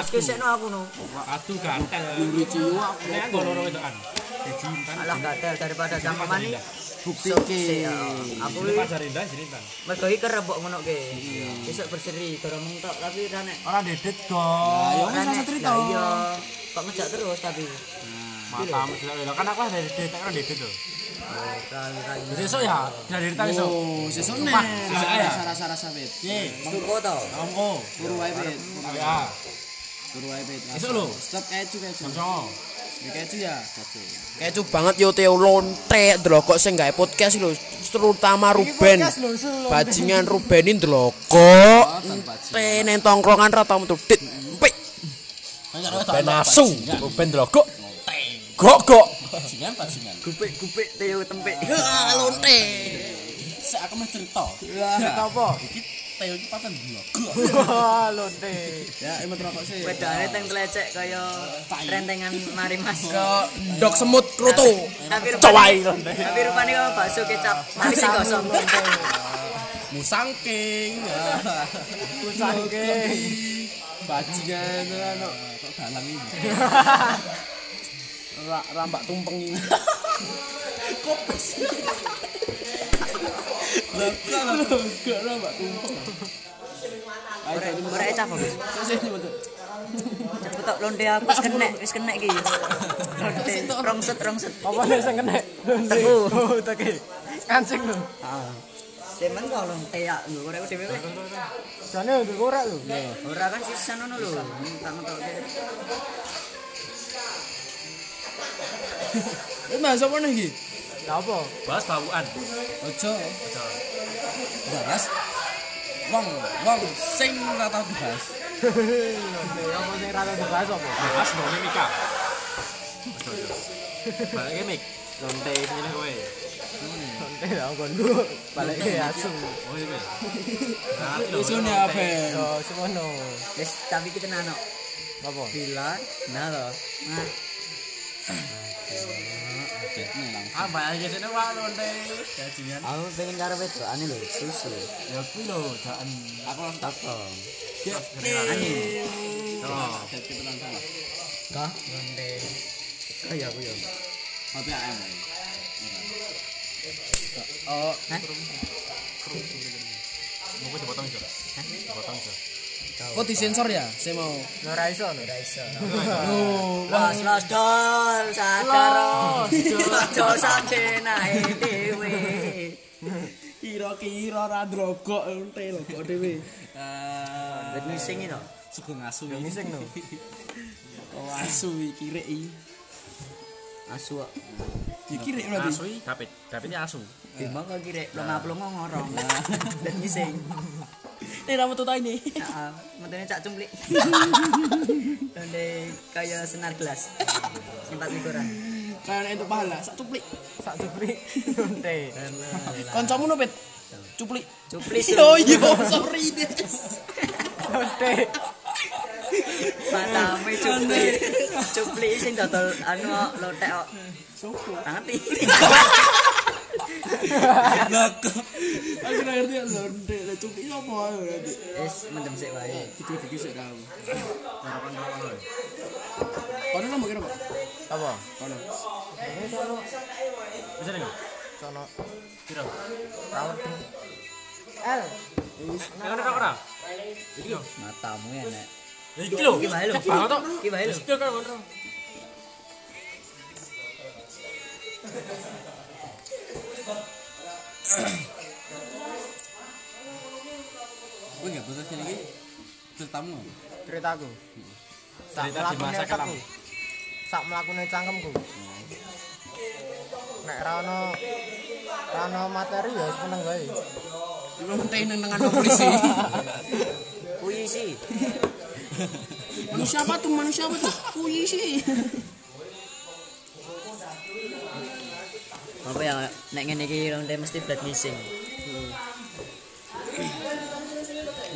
Terus kesekno aku no. Atu gatel. Yuri ciu aku. Nek nggo loro wedokan. Jadi intan. Alah gatel daripada sama mani. Bukti ke. ya. Aku iki pacar indah sini intan. mergo iki kerep kok ngono ke. Besok berseri dorong mentok tapi ra nek Ora dedet Ya kok. yo wis cerita. Iya. Kok ngejak terus tapi. Matamu sudah lho. Kan aku ada dedet kan dedet. Rai-rai. Besok ya, dari cerita besok. Oh, sesuk nih. Sumpah, sesuk ya. Rasa-rasa wit. Ye, Tuku to. Ongko. Turu wae wit. Ya, Turu wae wit. Besok lho. Stop kecu kecu. Songo. Ya kecu ya. Kecu. Kecu banget yo Teo lonte ndelok sing gawe podcast lho terutama Ruben. Bajingan Ruben ini ndelok kok. Te neng tongkrongan ra tau metu dit. Pik. Ben asu. Ruben ndelok. Gok gok. Bajingan bajingan. Gupik-gupik teo tempek. Ha lonte. Sik aku mah cerita. Cerita apa? Iki Teo iki paten blok. Lonte. Ya, emang rokok sih. Bedane teng telecek kaya rentengan mari Mas. Dok semut kroto. Tapi Cowai. rupane Tapi rupane kok bakso kecap. Tapi sing gosong. Musangking. Musangking. Bajingan ono kok dalang ini. Ra rambak tumpeng ini. Kopes. Lah kok gak rambak tumpeng. Ora ora ecap kok. Sesih betul. Cepet tok lonte aku wis kenek, wis kenek iki. Lonte rongset rongset. Apa sing kena? Teku. Oh, teke. Kancing lho. Demen kok lonte ya lho korek dhewe. weh. Jane udah korek lho. Ora kan sisa ngono lho. Tak ngetok. Ini bahasa apa nih apa? Bahas bauan. Ojo. Bahas. Wong, wong sing ora tau dibahas. Apa sing rada dibahas apa? Bahas none Mika. Ojo, ojo. Balik ke Mik. Lonte sini kowe. Lonte lah kon lu. Balik ke asu. Oh iya. Ngerti lho. Isune apa? Yo semono. Wis tapi kita nano. Apa? Villa, nah lho. Nah, Ah. Gajian. aku pengen karo wedokane lho, susu. Ya kuwi lho, jakan. Aku langsung takon. Ani. Oh. Kah? Lonte. Kaya aku ya. Tapi AM. Oh, hah? Mau dipotong iso. Dipotong iso. Kok disensor ya? Saya mau. Ora iso lho. Ora iso. Loh, Los los dol sadar. Dol sampe nae dhewe. Kira-kira ra drogok ente lho kok dhewe. Ah, Wit ngising itu. sugeng asu. Yo ngising lho. Oh, asu iki rek iki. Asu. kok. Iki rek berarti. Asu iki David. David asu. Timbang kok kira plonga-plonga ngorong. Dan ngising. Ini nama tuh ini. Heeh, metune cak cumplik. Lonte kaya senar gelas. Simpat likuran. Karena itu pahala, sak cuplik. Sak jupri lonte. Kancamu no, Pet? Cuplik. Cuplis. Oh iya, sorry deh. Lonte. Matamu cuplik. Cuplik sing dodol anu lotek kok. Tangerti. Lah kok. Aku ora ngerti ya lonte, lah cuplik apa ae berarti. Wis mendem sik wae. Dikit-dikit sik kamu. Kono nomor kira, Pak? Apa? Kono. Sono Bisa nih. sono Piro? rawat. L. Yang ada ora? Iki lho. Matamu. Ya iki lho. Iki wae lho. Banget tok. Iki wae lho. Iki kan ngono. Kowe enggak bosan sini iki? Ceritamu. Ceritaku. Sak Cerita di mlakune masa kelam. otakku. Sak mlakune cangkemku. Nek ra ono ra ono materi ya seneng wae. Lonte nang nengan polisi. Puisi. manusia apa tuh? Manusia apa tuh? Polisi. Apa ya nek ngene iki lonte mesti blat ngising.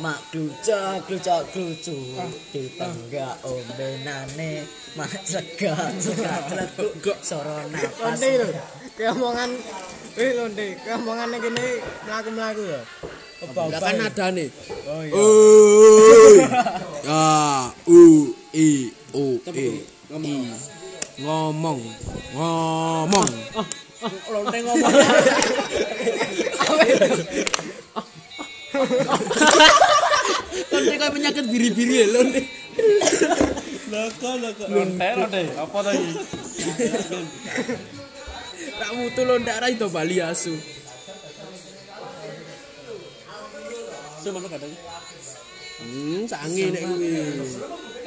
Mak kluca kluca klucu dipengga ombenane mak cegah cegah celebuk soro napas Lonte lho. Keomongan eh lonte, keomongane kene mlaku-mlaku ya. Lah kan ada nih. Oh iya. Oi. Ya, u tapi ngomong. Ngomong. Lonte ngomong. Lonte kayak penyakit biri-biri ya lonte. Lonte, lonte. Apa tadi? Tak mutu lonte arah itu Bali asu. Coba lu kata Hmm, sange nek kuwi.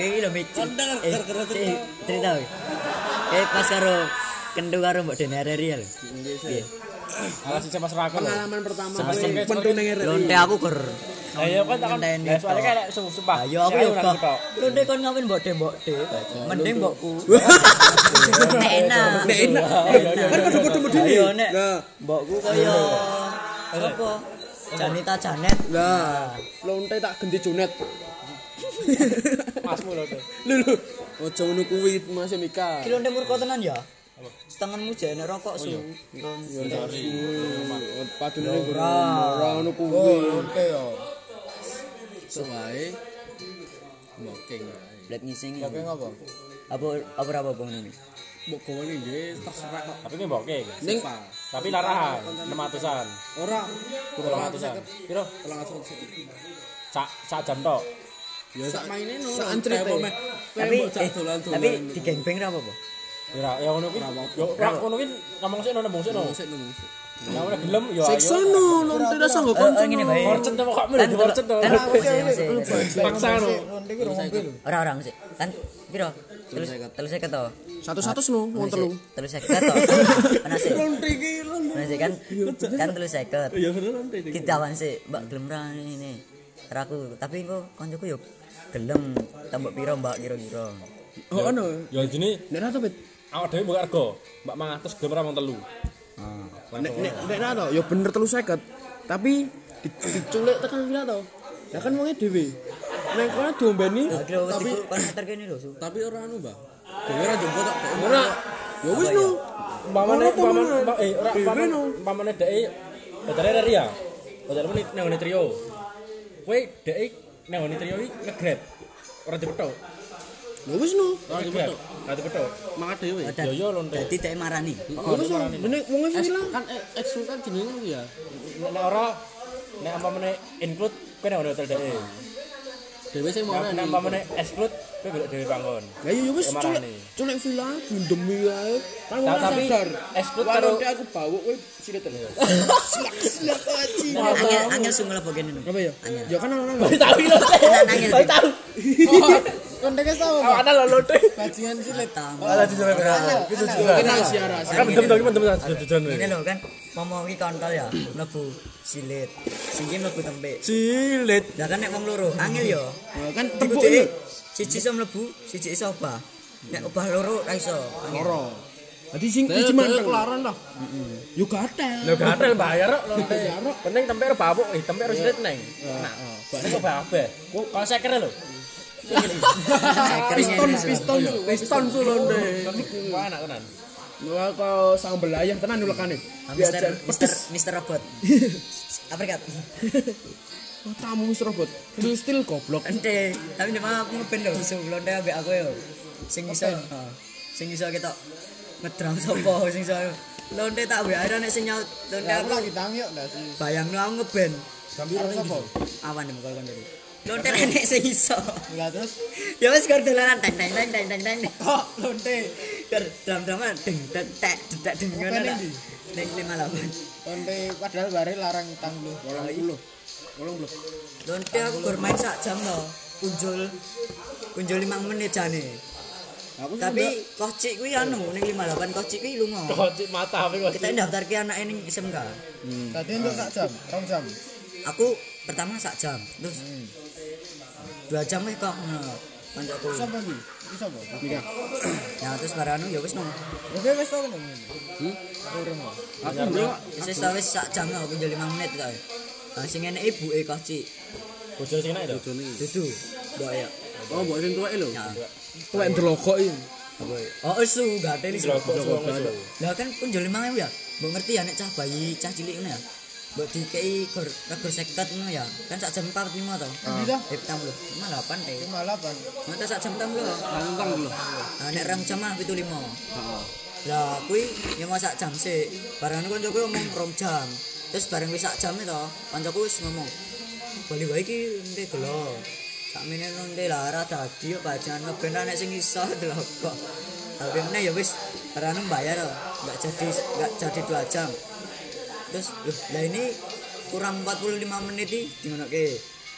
Kayak gitu Mik. Eh, eh, cerita. Kayak pas karo kendu karo Mbak Den RRI ya lho. Alah sih pas rakon. Pengalaman pertama pentu ning RRI. Lonte aku ger. Ayo kan takon. Lah soalnya kayak su- sumpah. Ayo aku yo kok. Lonte kon ngawin Mbok De Mbok De. Mending Mbokku. Nek enak. Nek enak. Kan kudu-kudu medeni. Ayo nek. Mbokku kaya sapa? Janita Janet. Nah, lonte tak ganti Junet. Masmu lonte. Lho lho. Ojo ngono kuwi Mas Mika. Ki lonte murko tenan ya. Tanganmu jane rokok su. Padune ora ora ngono kuwi. Lonte yo. Soale moking. Blet ngising. Oke ngopo? Apa apa apa apa ngene. Mbok gawe nggih terserah kok. Tapi ini boke. Ning Tapi larahan 600-an. ora 800-an. Piro? Sak sak jam tok. Ya sak maine no. Sak antrite. Tapi eh, tapi di gengbeng ra apa apa? Ya ya ngono kuwi. Yo ora ngono kuwi ngomong sik nang sik no. Ya ora gelem yo ayo. Seksa no, lonte ra sanggo Eh, eh, ngene bae. Fortune to kok melu di fortune to. Kan masih masih. Paksa no. Ora ora masih. Kan piro? Telus telus seket to. Satu-satu no, wong telu. Telus seket to. Ana sih. Lonte iki lonte. Sih kan kan telus seket. Ya bener lonte. Kita awan sih, Mbak gelem ra ini. Ra aku, tapi engko kancaku yo gelem tambah piro Mbak kira-kira. Oh ono. Ya jene Nek ra to, Pit. Awak dhewe mbok rego. Mbak 500 gelem ra mong telu. Ah. Nek nek nek to, ya bener telu seket. Tapi di- diculik tekan villa to. Ya kan wonge dhewe. Nek kono diombeni tapi meter kene lho, tapi ora anu, Mbak. Dhewe ra jumbo tok. Ora. Ya wis Ora umpamane Mas. Mbak, eh ora no. umpamane dhek Betare dari ya. Betare menit nang trio. Kowe dhek nang ngene trio iki nge-grab. Ora dipethuk. Ya wis no. Ora dipethuk. Ora dipethuk. Mangkat dhewe. Yo yo lonte. Dadi dek marani. Wis no. Bener wonge villa kan eksul kan jenenge ngono ya. Nek ora nek umpamane include kowe nang hotel dhek. Dhewe sing mau Nek nek umpamane exclude kowe golek dhewe panggon. Ya ya wis culik marani. culik villa bundemi ae. Kan ora tapi sadar. exclude karo- aku bawuk kowe silet terus. Silak silak aji. Angel angel sung lepo kene. Apa ya? Ya kan ana Tapi lonte. Angel. Tapi tahu. Tau. Awak ana lho lonte. Bajingan silet. Ala dijare bener. Gitu juga. kenal siara. Kan mendem to, mendem to jajan. Ini lho kan ngomong iki kontol ya, mlebu silit. Sing iki mlebu tempe. Lah kan nek wong loro, angel ya. Kan iki. Siji iso mlebu, siji iso obah. Nek obah loro ra iso. Angel. Loro. Dadi sing iki manteng. Kelaran lah. Yo gatel. Lho gatel bayar kok lonte. Penting tempe ro babuk, eh tempe ro silit neng. Nah, bakso kok babeh. Kalau seker lho. Piston piston. Piston su londe. Wah enak tenan. Wah kok sang belayah tenan ulekane. Mister Mister Mister Robot. Aprikat. Oh, tamu wis robot. Itu still goblok. Ente, tapi nek aku ngeben lho sebelum dia ambek aku yo. Sing iso. Sing iso ketok ngedram sapa sing iso. Lonte tak wae ada nek sing nyaut lonte Aku lagi tangi kok ndak sih. bayangno aku ngeben. Karo sapa? Awan nih kon dulu. Lonte nek sing iso. Lah terus Ya wis kar dolanan teng teng teng teng teng teng. kok lonte. Kar dram-draman deng deng tek dedak deng ngono lah. ning Ning 58. Lonte padahal bare larang utang lu. Lonte aku bermain sak jam loh. Kunjul kunjul 5 menit jane. Aku Tapi kocik kuwi anu ning 58 kocik kuwi lunga. Kocik mata kok. Kita daftarke anake ning SMK. Tadi untuk sak jam, rong jam. Aku pertama sak jam, terus dua jam weh kok. Kancaku. Sapa iki? Iki sapa? Mika. Ya terus baranu ya wis no. Oke wis tau. Hmm? Urung kok. Aku yo Wis wis wis sak jam lah kunjul 5 menit kok. Nah, sing ngene ibuke kocik. Bojone sing enak itu. Dudu. Mbok ya. Oh, mbok sing tuwek lho. Ya. Tuwek ndelokok iki. Oh, isu isu. Rokok suwe Lah kan kunjul 5000 ya. Mbok ngerti ya nek cah bayi, cah cilik ngono ya. Mbok dikei gor regor seket ngono ya. Kan sak jam 45 to. To? Eh, petang lho. 58 teh. 58. Mata sak jam tam lho. Tangkang lho. Nah, nek rong jam mah 75. Heeh. Lah kuwi ya masak jam sik. Barang kancaku ngomong rong jam. Terus bareng wis sak jam itu kancaku wis ngomong Bali wae iki ente gelo. Sakmene ente lah ora dadi yo bajan ngeben nek sing iso delok kok. Tapi meneh ya wis barang bayar to. Enggak jadi enggak jadi 2 jam. Terus loh, lah ini kurang 45 menit iki dingonoke.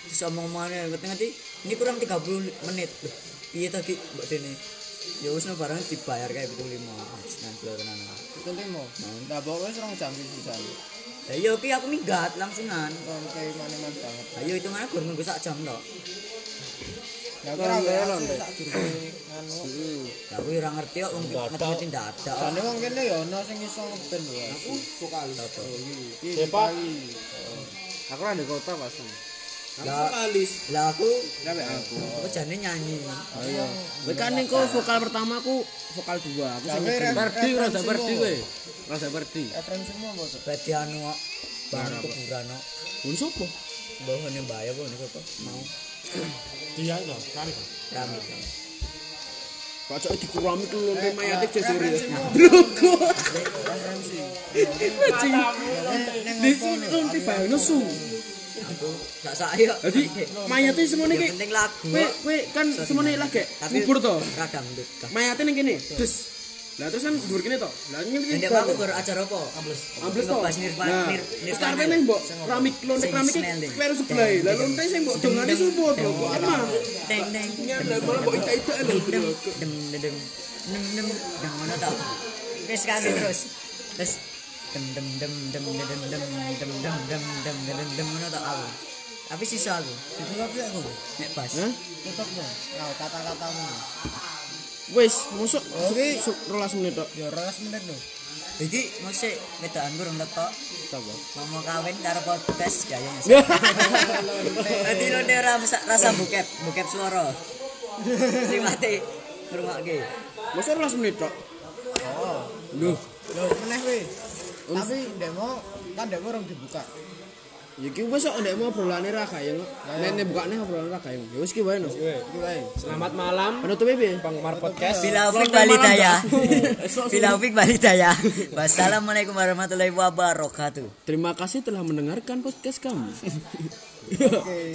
Terus omong-omongane ngerti-ngerti ini kurang 30 menit. Loh, piye to ki mbok dene? Ya wis no barang dibayar kayak 75. Nah, bro tenan. Itu limo. Lah pokoknya serong jam pisan. Lah iya ki aku minggat langsungan. Kon kayak maneman banget. Ayo hitungannya gur nunggu sak jam to. Ya lonte. Tak durung anu. Heeh. Aku ora ngerti kok wong ngerti ndak ada. Jane wong kene ya ana sing iso ben ya. Aku sokali. Sepa. Oh. Aku ora kota Mas. Vokalis. Lah aku, lah aku. Aku jane nyanyi. Oh iya. Kowe kan ning vokal pertama aku vokal dua. Aku sing berdi ora ada berdi kowe. Ora ada berdi. Efren semua bos. Berdi anu kok. Bang kuburan kok. Mun sopo? Mbah ne bae kok niku kok. Mau. Dia to, kan. Kami. Bacoke dikurami ku lho mayate jejer. Drogo. Bacing. Nisu nanti bayono su. Gak sae. Dadi mayate semono iki. Penting lagu. Kowe kan semono iki lagek kubur to. Kagang. Mayate ning kene. Dus. Lah terus kan dhuwur kene to. Lah ngene Ndek aku gur acara apa? Ambles. Ambles to. Ngebahas Nirvana. Nah, Nir- terus Nirvana. karepe ning mbok keramik lonte keramik deh. kleru sebelah. Lah lonte sing mbok dongane supo to kok emang. Deng deng. Lah malah mbok ita-ita lho. dem dem dem dem dem dem mana tau wis kan terus terus dem dem dem dem dem dem dem dem dem dem dem dem dem mana tau aku tapi sisa aku Itu aku. nek pas Hah? Tutup no. Nah, kata-katamu. Wis, mosok oke 12 menit tok. Ya 12 menit lho. jadi mesti wedaan burung letok Sapa? mau kawin karo podcast kayaknya Jadi lo dia rasa, rasa bukep, bukep suara. Sing mati ngrungokke. Mosok 12 menit tok. Oh. Lho, Lho, meneh kowe. Tapi mau kan ndek orang dibuka. Yuki kita besok ada mau obrolan ini raka yang nenek buka nih obrolan raka yang ya kita baik selamat malam Penutup bi penggemar podcast. Bila ufik balidaya. Bila ufik balidaya. Wassalamualaikum warahmatullahi wabarakatuh. Terima kasih telah mendengarkan podcast kami. Oke.